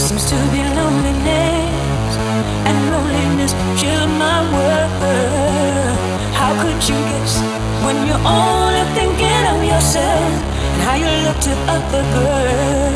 seems to be loneliness, and loneliness filled my world. How could you guess when you're only thinking of yourself and how you look to other girls?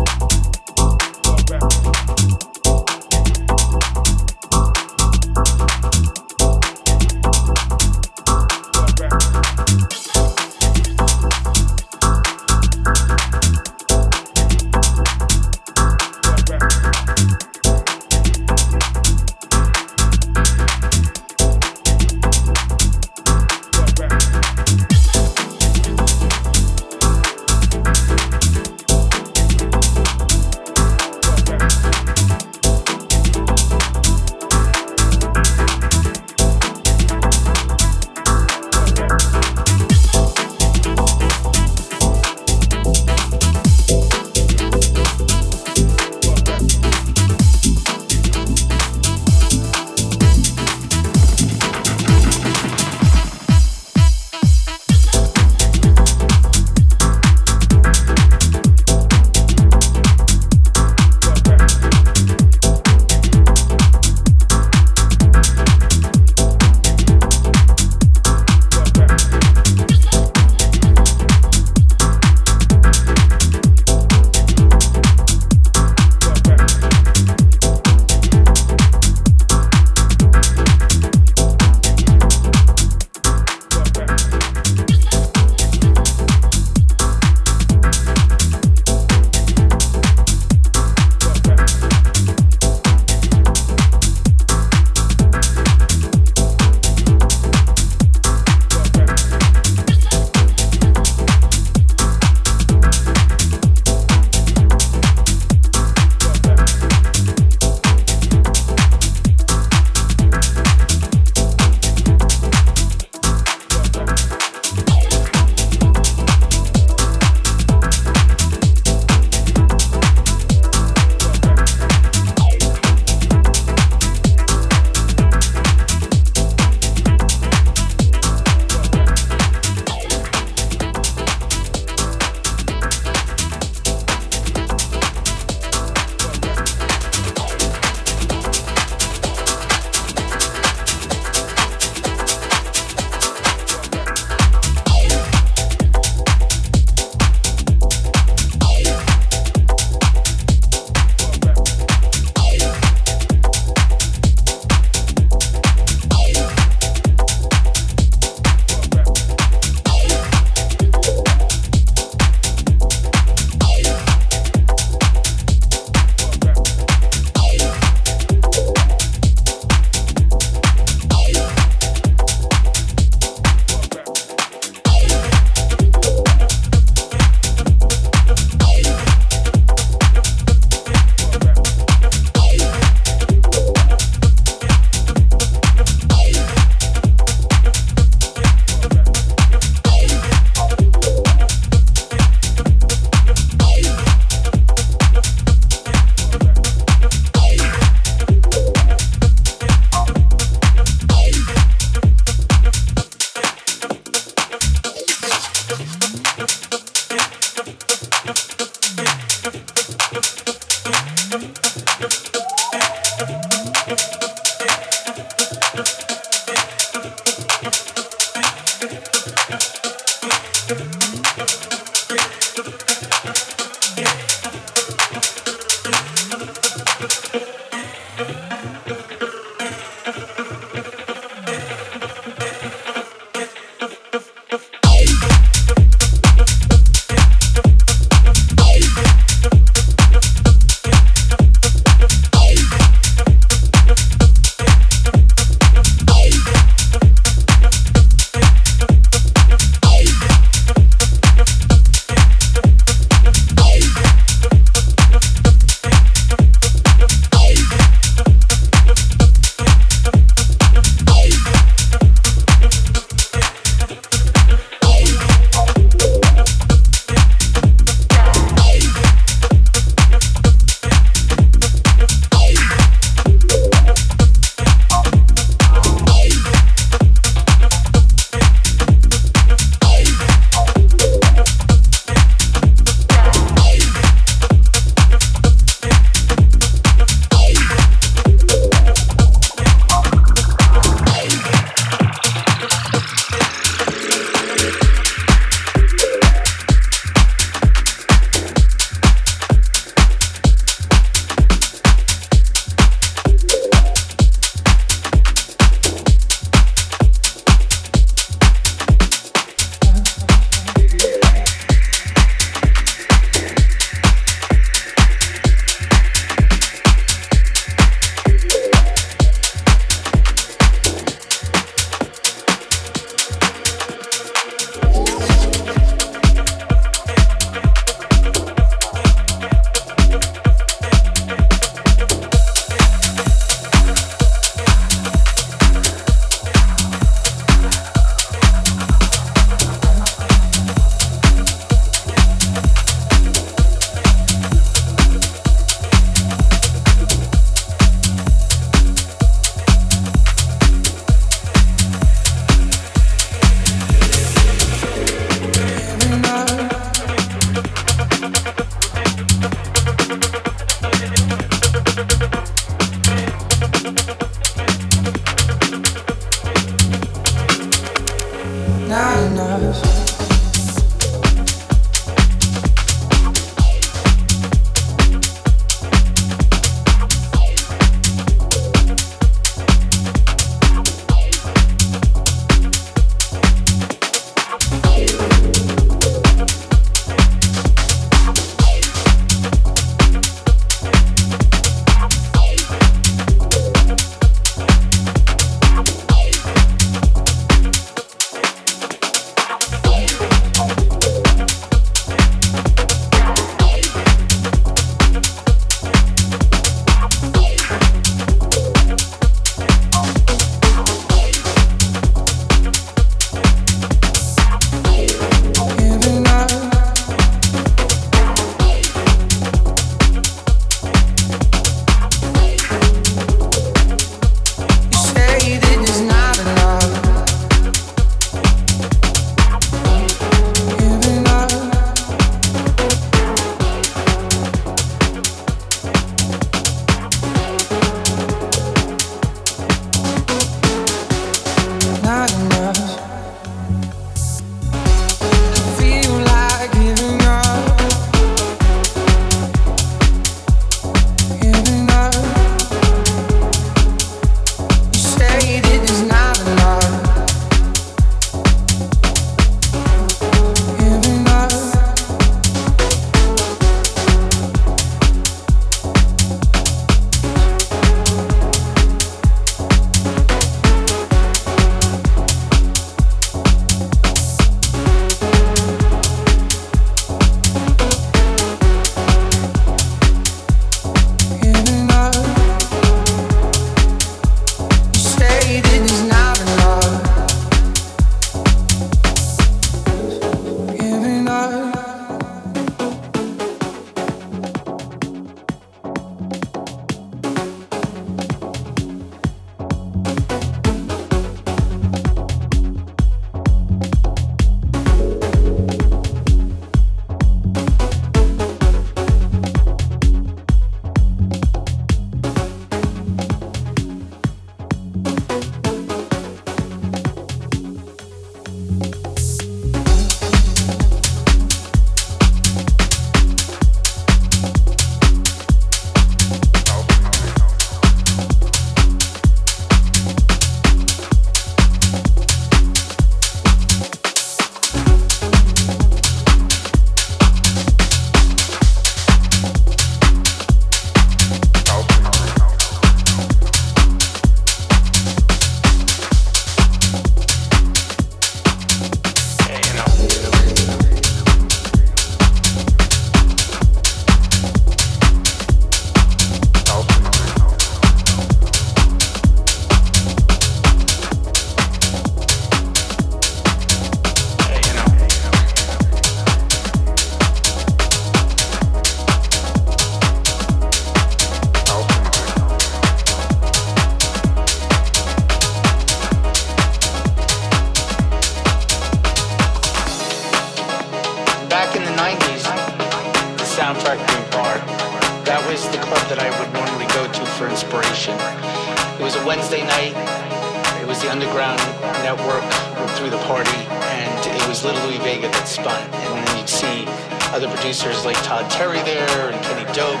was Little Louie Vega that spun. And then you'd see other producers like Todd Terry there and Kenny Dope,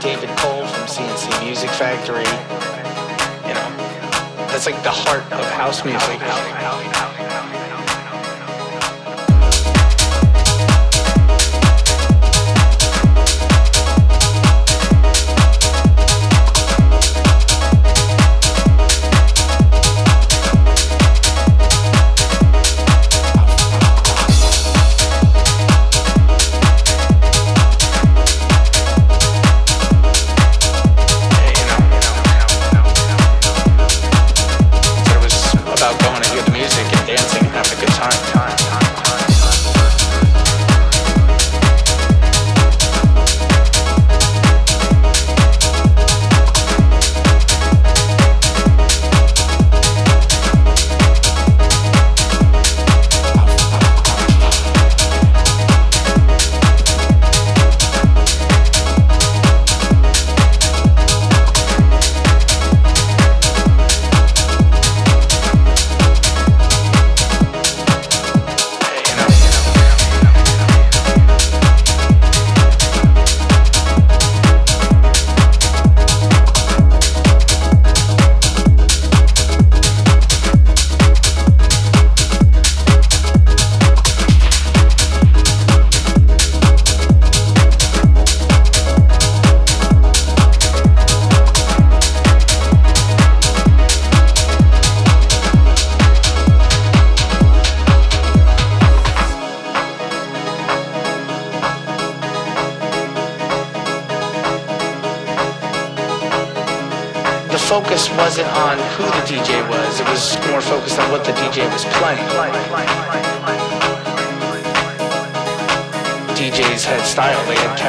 David Cole from C+C Music Factory. You know, that's like the heart of house music.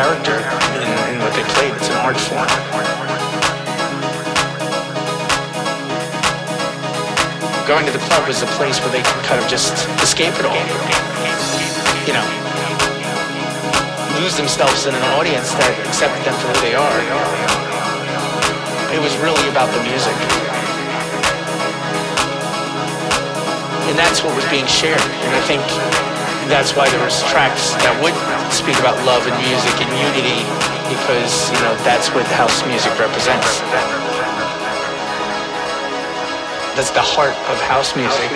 Character in, in what they played. It's an art form. Going to the club was a place where they could kind of just escape it all. You know, lose themselves in an audience that accepted them for who they are. It was really about the music. And that's what was being shared. And I think that's why there was tracks that would speak about love and music and unity because, you know, that's what house music represents. That's the heart of house music.